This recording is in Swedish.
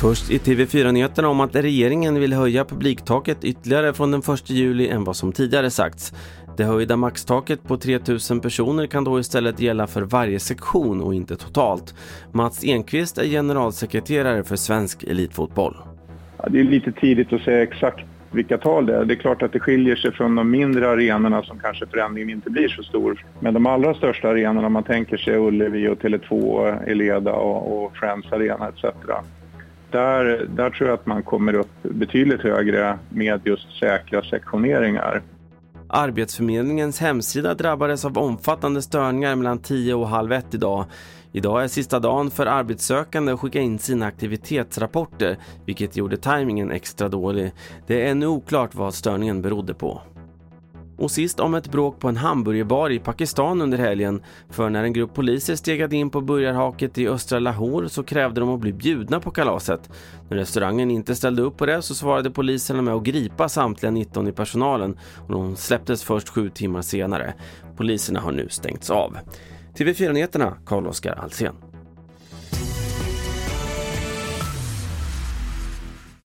Först i TV4-nyheterna om att regeringen vill höja publiktaket ytterligare från den 1 juli än vad som tidigare sagts. Det höjda maxtaket på 3000 personer kan då istället gälla för varje sektion och inte totalt. Mats Enqvist är generalsekreterare för Svensk Elitfotboll. Ja, det är lite tidigt att säga exakt vilka tal det är. Det är klart att det skiljer sig från de mindre arenorna som kanske förändringen inte blir så stor. Men de allra största arenorna, om man tänker sig Ullevi och Tele2, Eleda och, och Friends Arena etc. Där, där tror jag att man kommer upp betydligt högre med just säkra sektioneringar. Arbetsförmedlingens hemsida drabbades av omfattande störningar mellan 10 och halv ett idag. Idag är sista dagen för arbetssökande att skicka in sina aktivitetsrapporter, vilket gjorde tajmingen extra dålig. Det är ännu oklart vad störningen berodde på. Och sist om ett bråk på en hamburgerbar i Pakistan under helgen. För när en grupp poliser stegade in på burgarhaket i östra Lahore så krävde de att bli bjudna på kalaset. När restaurangen inte ställde upp på det så svarade poliserna med att gripa samtliga 19 i personalen och de släpptes först sju timmar senare. Poliserna har nu stängts av. TV4-nyheterna, Carl-Oskar Alsen.